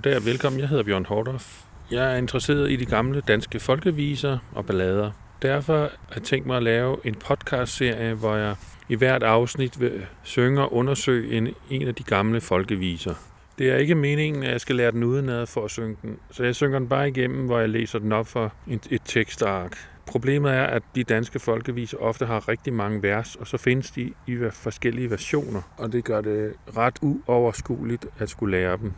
Goddag og velkommen. Jeg hedder Bjørn Hordorf. Jeg er interesseret i de gamle danske folkeviser og ballader. Derfor har jeg tænkt mig at lave en podcast-serie, hvor jeg i hvert afsnit vil synge og undersøge en, en af de gamle folkeviser. Det er ikke meningen, at jeg skal lære den udenad for at synge den, så jeg synger den bare igennem, hvor jeg læser den op for et, et tekstark. Problemet er, at de danske folkeviser ofte har rigtig mange vers, og så findes de i forskellige versioner, og det gør det ret uoverskueligt at skulle lære dem.